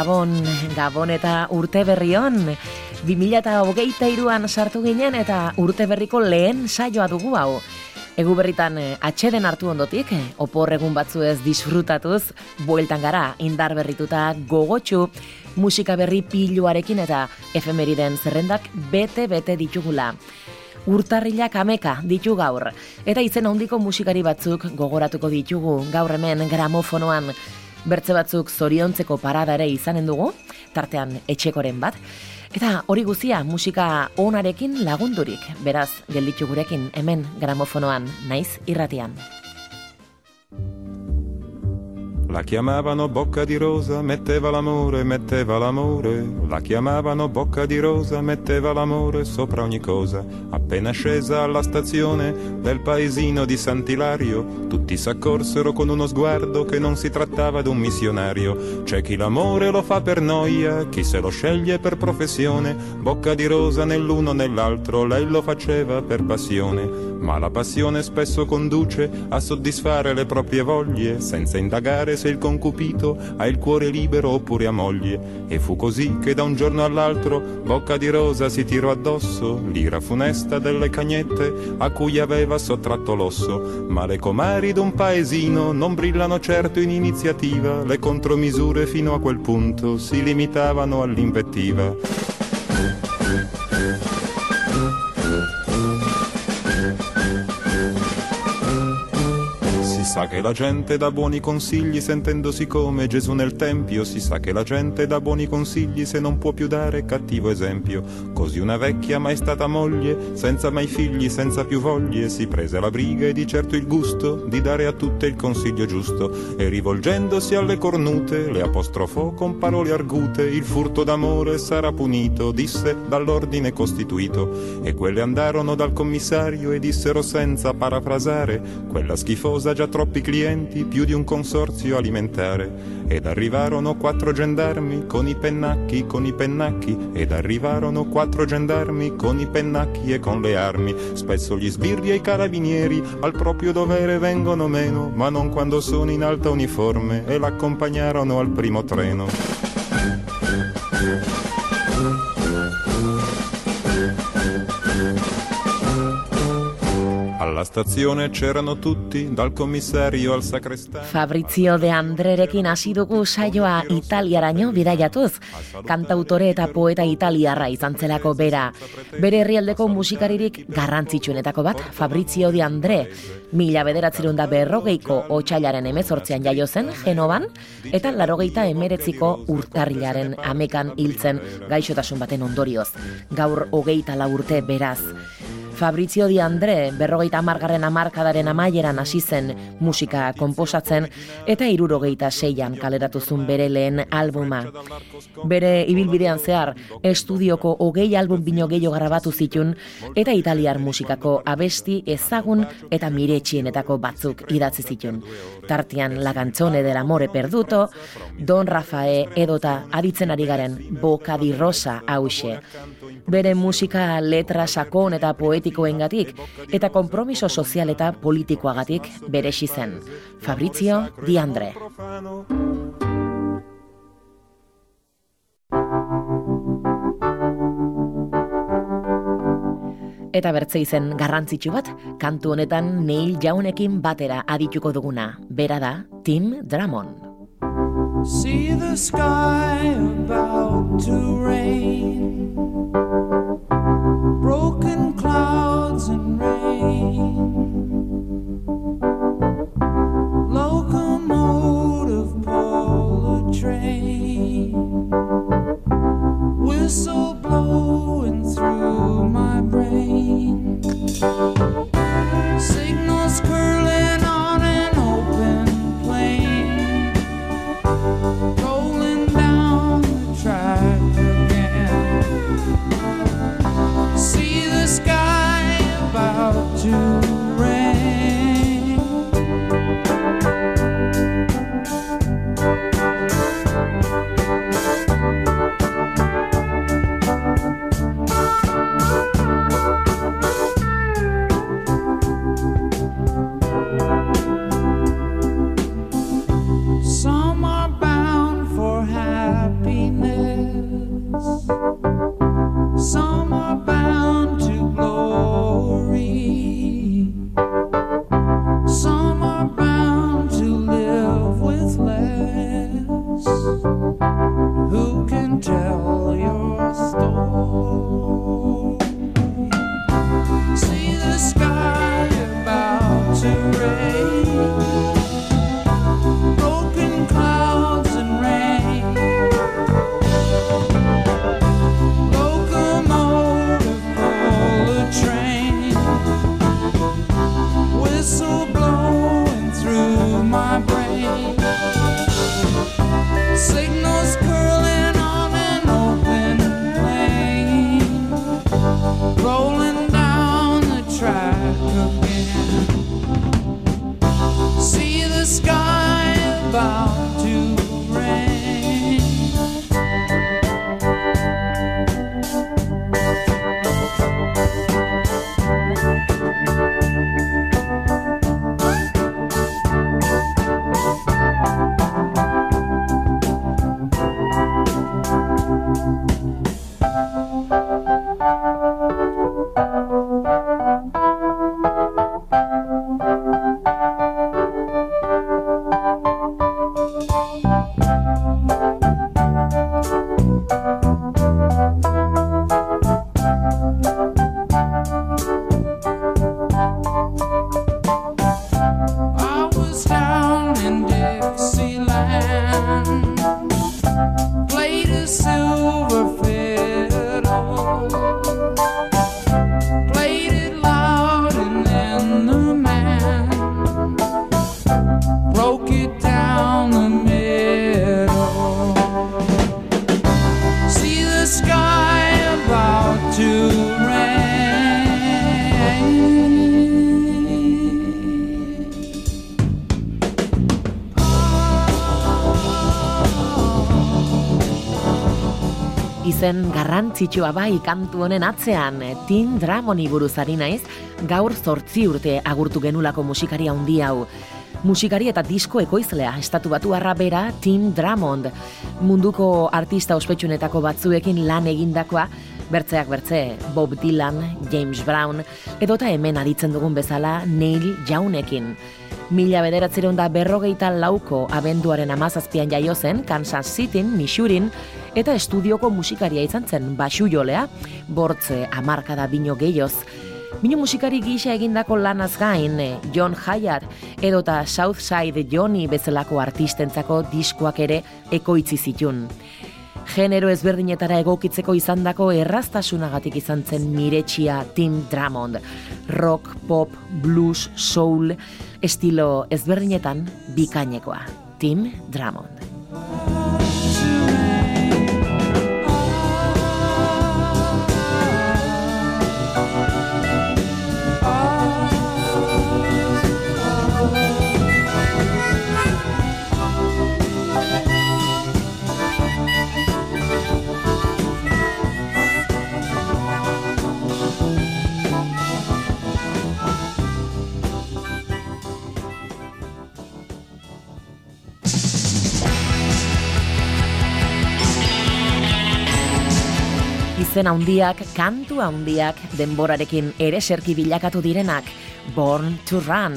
Gabon, Gabon eta urte berri hon. 2008 iruan sartu ginen eta urte berriko lehen saioa dugu hau. Egu berritan eh, atxeden hartu ondotik, eh, opor egun batzu ez disfrutatuz, bueltan gara, indar berrituta gogotxu, musika berri piluarekin eta efemeriden zerrendak bete-bete ditugula. Urtarrilak ameka ditu gaur, eta izen handiko musikari batzuk gogoratuko ditugu gaur hemen gramofonoan, bertze batzuk zoriontzeko parada ere izanen dugu, tartean etxekoren bat, eta hori guzia musika onarekin lagundurik, beraz, gelditu gurekin hemen gramofonoan, naiz irratian. La chiamavano bocca di rosa, metteva l'amore, metteva l'amore. La chiamavano bocca di rosa, metteva l'amore sopra ogni cosa. Appena scesa alla stazione del paesino di Sant'Ilario, tutti s'accorsero con uno sguardo che non si trattava d'un missionario. C'è chi l'amore lo fa per noia, chi se lo sceglie per professione. Bocca di rosa nell'uno nell'altro, lei lo faceva per passione. Ma la passione spesso conduce a soddisfare le proprie voglie, senza indagare se il concupito ha il cuore libero oppure a moglie. E fu così che da un giorno all'altro Bocca di Rosa si tirò addosso l'ira funesta delle cagnette a cui aveva sottratto l'osso. Ma le comari d'un paesino non brillano certo in iniziativa, le contromisure fino a quel punto si limitavano all'invettiva. Sa che la gente dà buoni consigli sentendosi come Gesù nel Tempio, si sa che la gente dà buoni consigli se non può più dare cattivo esempio. Così una vecchia mai stata moglie, senza mai figli, senza più voglie, si prese la briga e di certo il gusto di dare a tutte il consiglio giusto e rivolgendosi alle cornute le apostrofò con parole argute, il furto d'amore sarà punito, disse dall'ordine costituito e quelle andarono dal commissario e dissero senza parafrasare, quella schifosa già troppo troppi clienti, più di un consorzio alimentare. Ed arrivarono quattro gendarmi con i pennacchi, con i pennacchi, ed arrivarono quattro gendarmi con i pennacchi e con le armi. Spesso gli sbirri e i carabinieri al proprio dovere vengono meno, ma non quando sono in alta uniforme e l'accompagnarono al primo treno. Alla stazione c'erano tutti, dal commissario al sacrestano. Fabrizio de Andrerekin hasi dugu saioa italiaraino bidaiatuz. Kantautore eta poeta italiarra izan zelako bera. Bere herrialdeko musikaririk garrantzitsuenetako bat, Fabrizio de Andre. Mila bederatzerun da berrogeiko otxailaren emezortzean jaio zen, Genovan, eta larogeita emeretziko urtarrilaren amekan hiltzen gaixotasun baten ondorioz. Gaur hogeita la urte beraz. Fabrizio Di Andre berrogeita amargarren amarkadaren amaieran hasi zen musika konposatzen eta irurogeita seian kaleratuzun bere lehen albuma. Bere ibilbidean zehar estudioko hogei album bino gehiago grabatu zitun eta italiar musikako abesti ezagun eta miretxienetako batzuk idatzi zitun. Tartian lagantzone del amore perduto, Don Rafae edota aditzen ari garen Boca di Rosa hause. Bere musika letra sakon eta poetik politikoengatik eta konpromiso sozial eta politikoagatik beresi zen. Fabrizio Di Eta bertze izen garrantzitsu bat, kantu honetan Neil Jaunekin batera adituko duguna. Bera da, Tim Drummond. See the sky about to rain Broken clouds and rain garrantzitsua bai kantu honen atzean, Tim Dramoni buruzari naiz, gaur zortzi urte agurtu genulako musikari handi hau. Musikari eta disko ekoizlea, estatu batu bera Tim Dramond. Munduko artista ospetsunetako batzuekin lan egindakoa, bertzeak bertze, Bob Dylan, James Brown, edota hemen aditzen dugun bezala Neil Jaunekin. Mila bederatzeron da berrogeita lauko abenduaren amazazpian jaio zen, Kansas City, Misurin, eta estudioko musikaria izan zen basu jolea, bortze amarkada bino gehioz. Bino musikari gisa egindako lanaz gain, John Hyatt edota Southside Johnny bezalako artistentzako diskoak ere ekoitzi zitun. Genero ezberdinetara egokitzeko izandako erraztasunagatik izan zen miretsia Tim Drummond. Rock, pop, blues, soul, estilo ezberdinetan bikainekoa. Tim Drummond. Izen handiak, kantu handiak, denborarekin ere serki bilakatu direnak, Born to Run.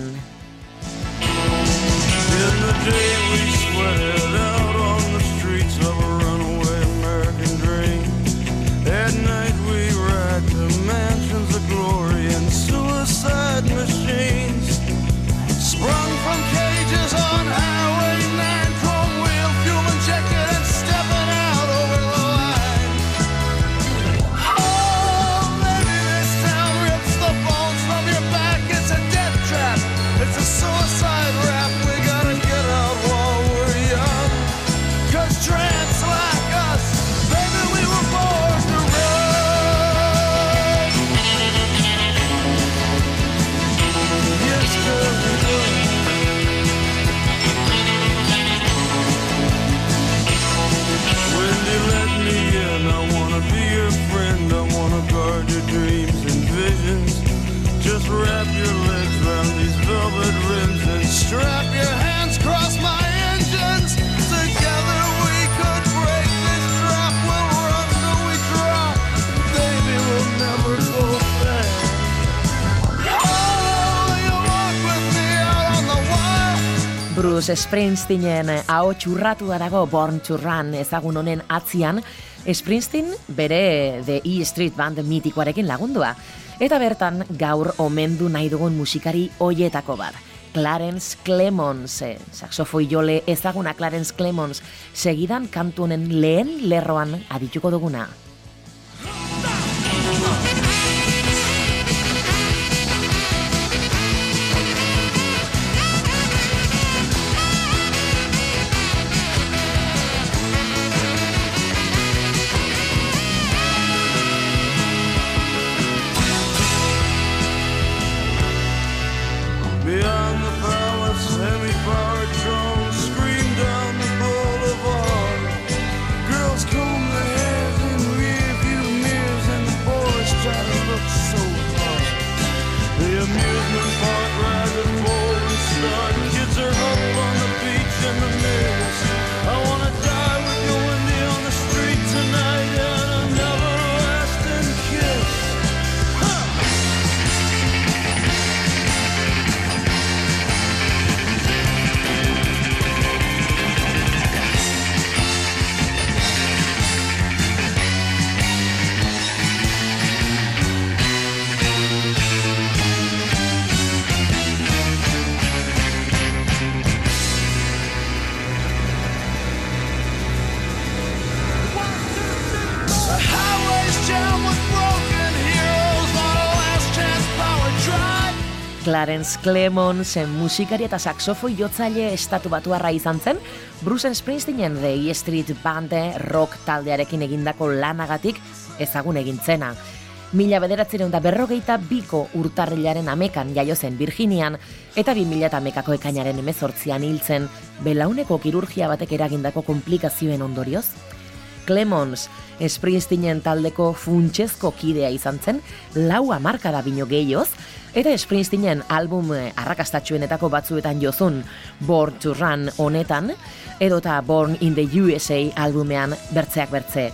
Bruce Springsteenen hau txurratu dago Born to Run ezagun honen atzian, Springsteen bere The E Street Band mitikoarekin lagundua. Eta bertan gaur omendu nahi dugun musikari hoietako bat. Clarence Clemons, eh, saxofoi jole ezaguna Clarence Clemons, segidan kantu honen lehen lerroan adituko duguna. Clarence Clemons, musikari eta saxofoi jotzaile estatu batuarra izan zen, Bruce Springsteenen The E Street Band rock taldearekin egindako lanagatik ezagun egintzena. Mila bederatzeren da berrogeita biko urtarrilaren amekan jaio zen Virginian, eta bi mila amekako ekainaren emezortzian hiltzen, belauneko kirurgia batek eragindako komplikazioen ondorioz. Clemons, Springsteenen taldeko funtsezko kidea izan zen, lau amarka da bino gehioz, eta Springsteenen album arrakastatxuenetako batzuetan jozun, Born to Run honetan, edota Born in the USA albumean bertzeak bertze.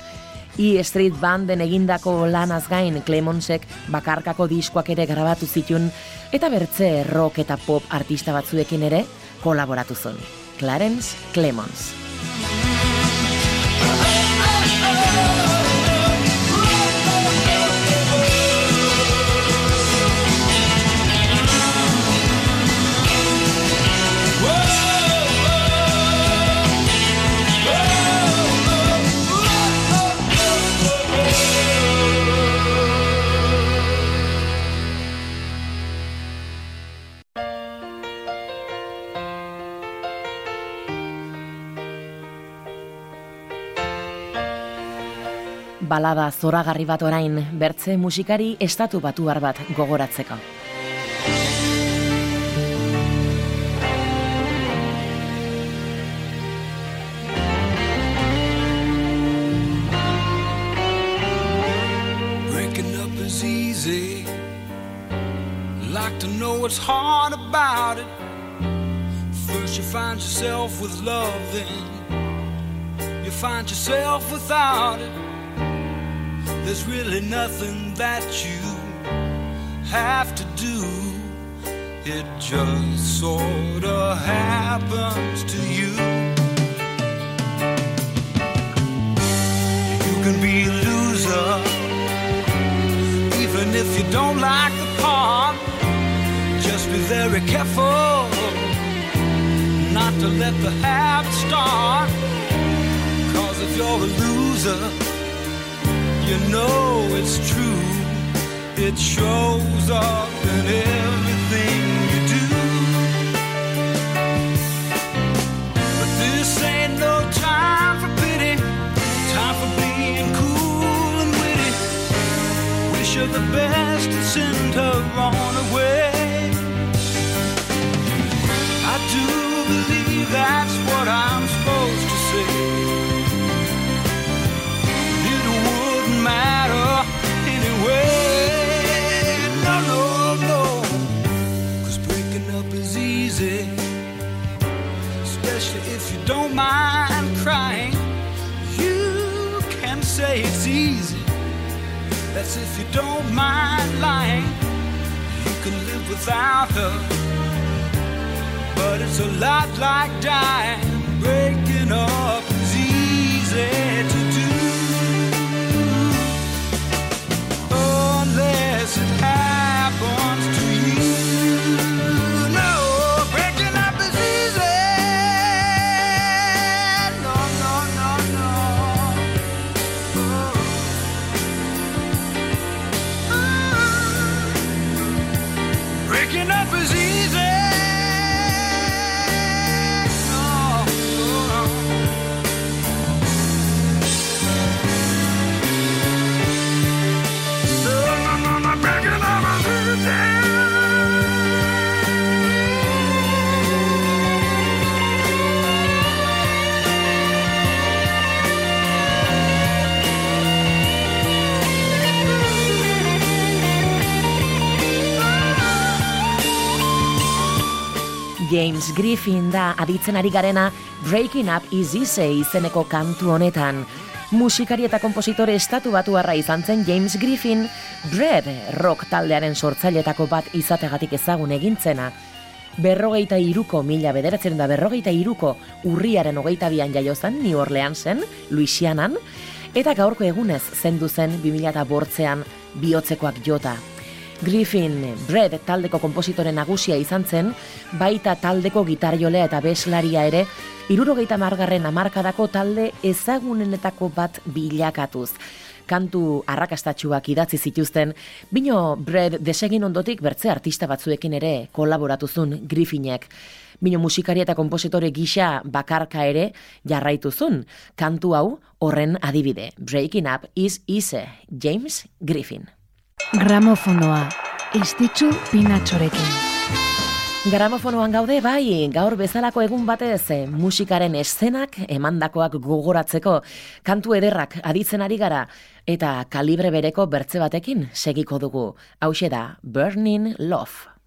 E Street Banden egindako lanaz gain Clemonsek bakarkako diskoak ere grabatu zitun, eta bertze rock eta pop artista batzuekin ere kolaboratu zuen. Clarence Clemons. Balada zoragarri bat orain, bertze musikari estatu batuar bat gogoratzeko. Breaking up is easy. Like to know what's hard about it. First you find yourself with love, then you find yourself without it. There's really nothing that you have to do. It just sort of happens to you. You can be a loser, even if you don't like the part. Just be very careful not to let the habit start. Cause if you're a loser, you know it's true. It shows up in everything you do. But this ain't no time for pity, time for being cool and witty. Wish her the best and send her on away. I do believe that's don't mind crying. You can say it's easy. That's if you don't mind lying. You can live without her. But it's a lot like dying. Breaking up is easy to do. James Griffin da aditzen ari garena Breaking Up is Easy izeneko kantu honetan. Musikari eta kompositore estatu batuarra izan zen James Griffin, Bread rock taldearen sortzailetako bat izategatik ezagun egintzena. Berrogeita iruko mila bederatzen da berrogeita iruko urriaren hogeita bian jaio zen New Orleansen, Louisianan, eta gaurko egunez zendu zen 2000 bortzean bihotzekoak jota. Griffin Bread taldeko kompositore nagusia izan zen, baita taldeko gitarjolea eta beslaria ere, irurogeita margarren amarkadako talde ezagunenetako bat bilakatuz. kantu arrakastatxuak idatzi zituzten, bino Brad desegin ondotik bertze artista batzuekin ere kolaboratuzun Griffinek. Bino musikari eta kompositore gisa bakarka ere jarraituzun, kantu hau horren adibide. Breaking Up is Easy, James Griffin. Gramofonoa, istitzu pinatxorekin. Gramofonoan gaude bai, gaur bezalako egun batez eh, musikaren eszenak emandakoak gogoratzeko kantu ederrak aditzen ari gara eta kalibre bereko bertze batekin segiko dugu. Hau da, Burning Love.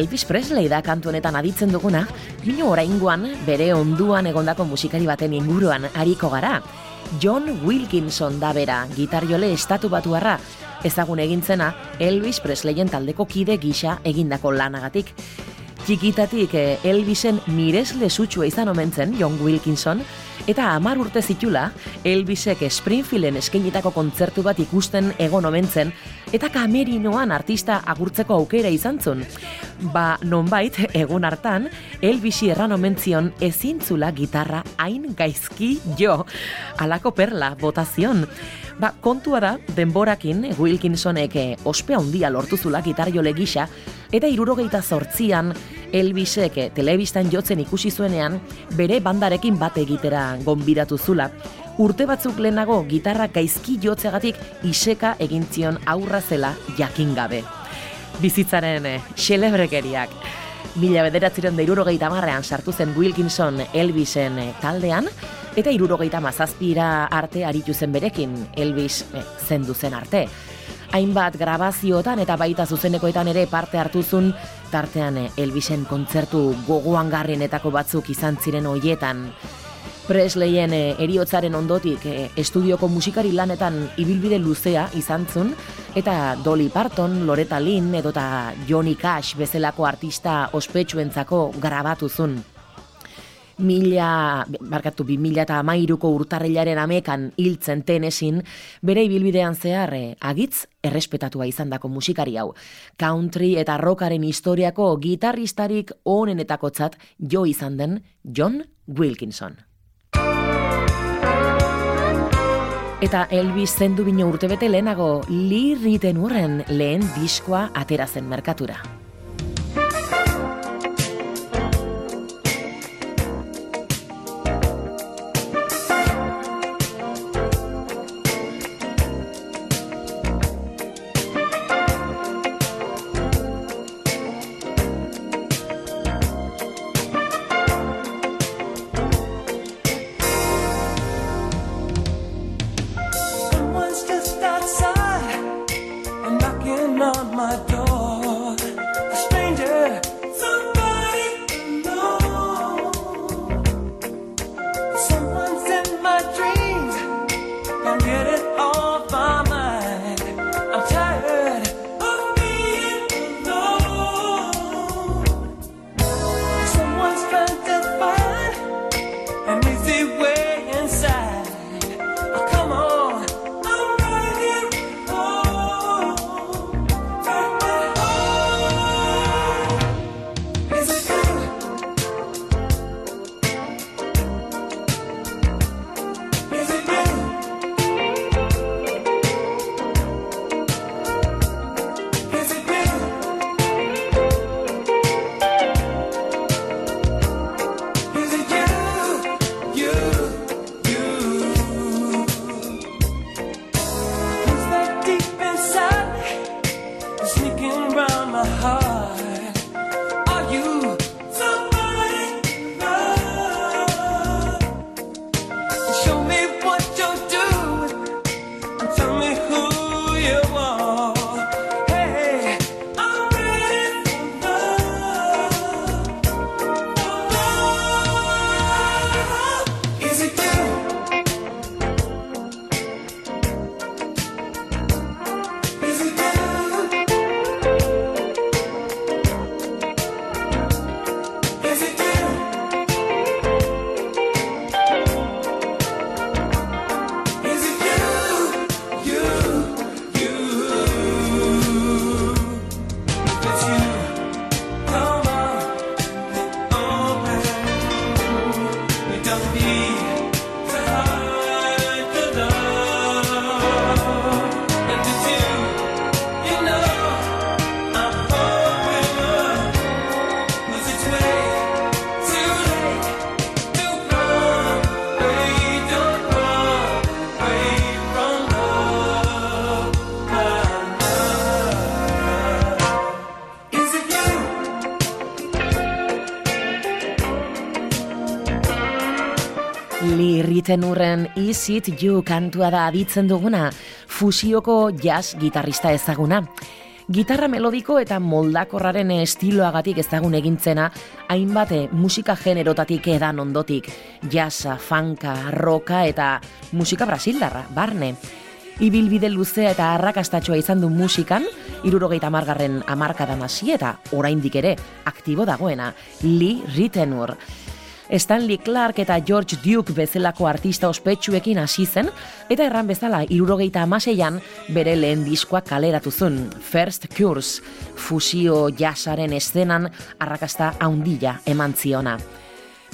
Elvis Presley da kantu honetan aditzen duguna, bino oraingoan bere onduan egondako musikari baten inguruan ariko gara. John Wilkinson da bera, gitarriole estatu batuarra, ezagun egintzena Elvis Presleyen taldeko kide gisa egindako lanagatik. Txikitatik eh, Elvisen miresle zutxua izan omentzen John Wilkinson, eta amar urte zitula, Elvisek Springfielden eskenitako kontzertu bat ikusten egon omentzen, eta kamerinoan artista agurtzeko aukera izan zun. Ba, nonbait, egun hartan, Elvisi erran omentzion ezintzula gitarra hain gaizki jo, alako perla, botazion. Ba, kontua da, denborakin, Wilkinsonek eh, ospea handia lortu zula gitarriole gisa, eta irurogeita zortzian, Elvisek telebistan jotzen ikusi zuenean, bere bandarekin bat egitera gonbidatu zula. Urte batzuk lehenago gitarra gaizki jotzegatik iseka egintzion aurra zela jakin gabe. Bizitzaren eh, xelebrekeriak. Mila bederatziren da irurogeita marrean sartu zen Wilkinson Elvisen eh, taldean, eta irurogeita mazazpira arte aritu zen berekin Elvis eh, zendu zen arte. Hainbat grabazioetan eta baita zuzenekoetan ere parte hartuzun, tartean eh, Elvisen kontzertu gogoan garrienetako batzuk izan ziren hoietan. Presleyen eh, eriotzaren ondotik eh, estudioko musikari lanetan ibilbide luzea izan zun, eta Dolly Parton, Loretta Lynn edota Johnny Cash bezalako artista ospetsuentzako grabatu zun mila, barkatu, bi mila eta amairuko urtarrilaren amekan hiltzen tenesin, bere ibilbidean zehar eh, agitz errespetatua izan dako musikari hau. Country eta rockaren historiako gitarristarik onenetakotzat jo izan den John Wilkinson. Eta Elvis zendu bino urtebete lehenago lirriten urren lehen diskoa aterazen merkatura. Lirriten urren Is It You kantua da aditzen duguna, fusioko jazz gitarrista ezaguna. Gitarra melodiko eta moldakorraren estiloagatik ezagun egintzena, hainbate musika generotatik edan ondotik, jazza, fanka, roka eta musika brasildarra, barne. Ibilbide luzea eta arrakastatxoa izan du musikan, irurogeita margarren amarkadan hasi eta oraindik ere aktibo dagoena, Lee Ritenour. Stanley Clark eta George Duke bezalako artista ospetsuekin hasi zen, eta erran bezala irurogeita amaseian bere lehen diskoa kaleratu zuen, First Cures, fusio jasaren eszenan arrakasta haundila eman ziona.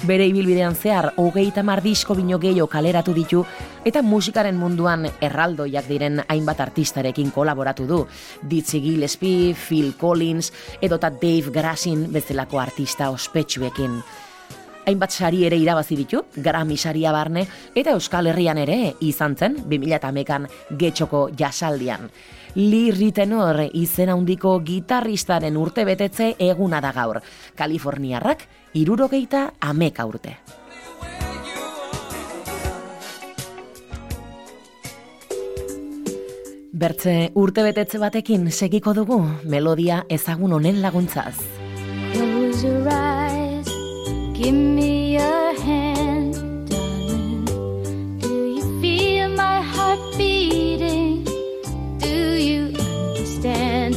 Bere ibilbidean zehar, hogeita mar disko bino gehiago kaleratu ditu, eta musikaren munduan erraldoiak diren hainbat artistarekin kolaboratu du. Dizzy Gillespie, Phil Collins, edota Dave Grassin bezalako artista ospetsuekin. Hainbat sari ere irabazi ditu, Grammy saria barne, eta Euskal Herrian ere izan zen 2008an getxoko jasaldian. Lee Ritenour izen handiko gitarristaren urte betetze eguna da gaur. Kaliforniarrak irurogeita ameka urte. Bertze urte betetze batekin segiko dugu melodia ezagun honen laguntzaz. Give me your hand, darling. Do you feel my heart beating? Do you understand?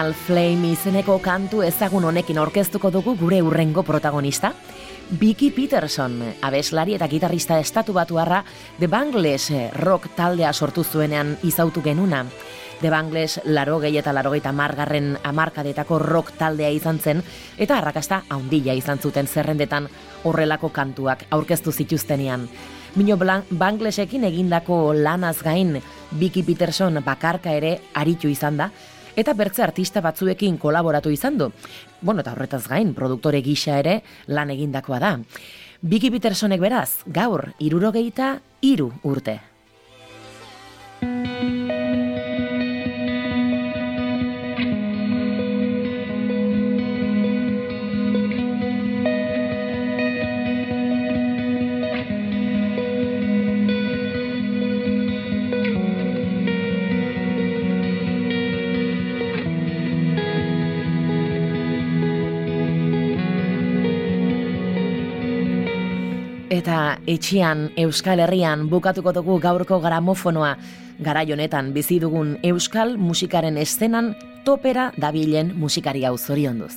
Eternal Flame izeneko kantu ezagun honekin orkeztuko dugu gure urrengo protagonista. Vicky Peterson, abeslari eta gitarrista estatu batuarra, The Bangles eh, rock taldea sortu zuenean izautu genuna. The Bangles laro gehi eta laro margarren amarkadetako rock taldea izan zen, eta arrakasta haundila izan zuten zerrendetan horrelako kantuak aurkeztu zituztenean. Mino Banglesekin egindako lanaz gain, Vicky Peterson bakarka ere aritu izan da, eta bertze artista batzuekin kolaboratu izan du. Bueno, eta horretaz gain, produktore gisa ere lan egindakoa da. Biki Petersonek beraz, gaur, irurogeita, iru urte. Etxean Euskal Herrian bukatuko dugu gaurko gramofonoa. Garai honetan bizi dugun euskal musikaren eszenan topera dabilen musikari hau zoriondu.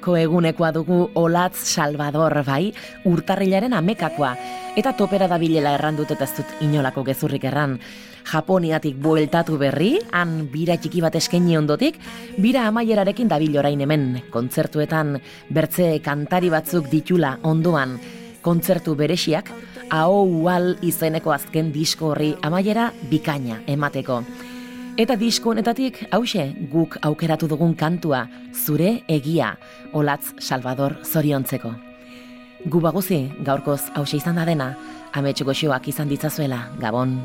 Gaurko egunekoa dugu Olatz Salvador bai, urtarrilaren amekakoa. Eta topera dabilela errandut eta ez dut inolako gezurrik erran. Japoniatik bueltatu berri, han bira txiki bat eskaini ondotik, bira amaierarekin dabil orain hemen, kontzertuetan bertze kantari batzuk ditula ondoan, kontzertu beresiak, hau ual izeneko azken disko horri amaiera bikaina emateko. Eta disko honetatik, hause, guk aukeratu dugun kantua, zure egia, Olatz Salvador zoriontzeko. Gu baguzi, gaurkoz hause izan da dena, ametsuko xoak izan ditzazuela, Gabon.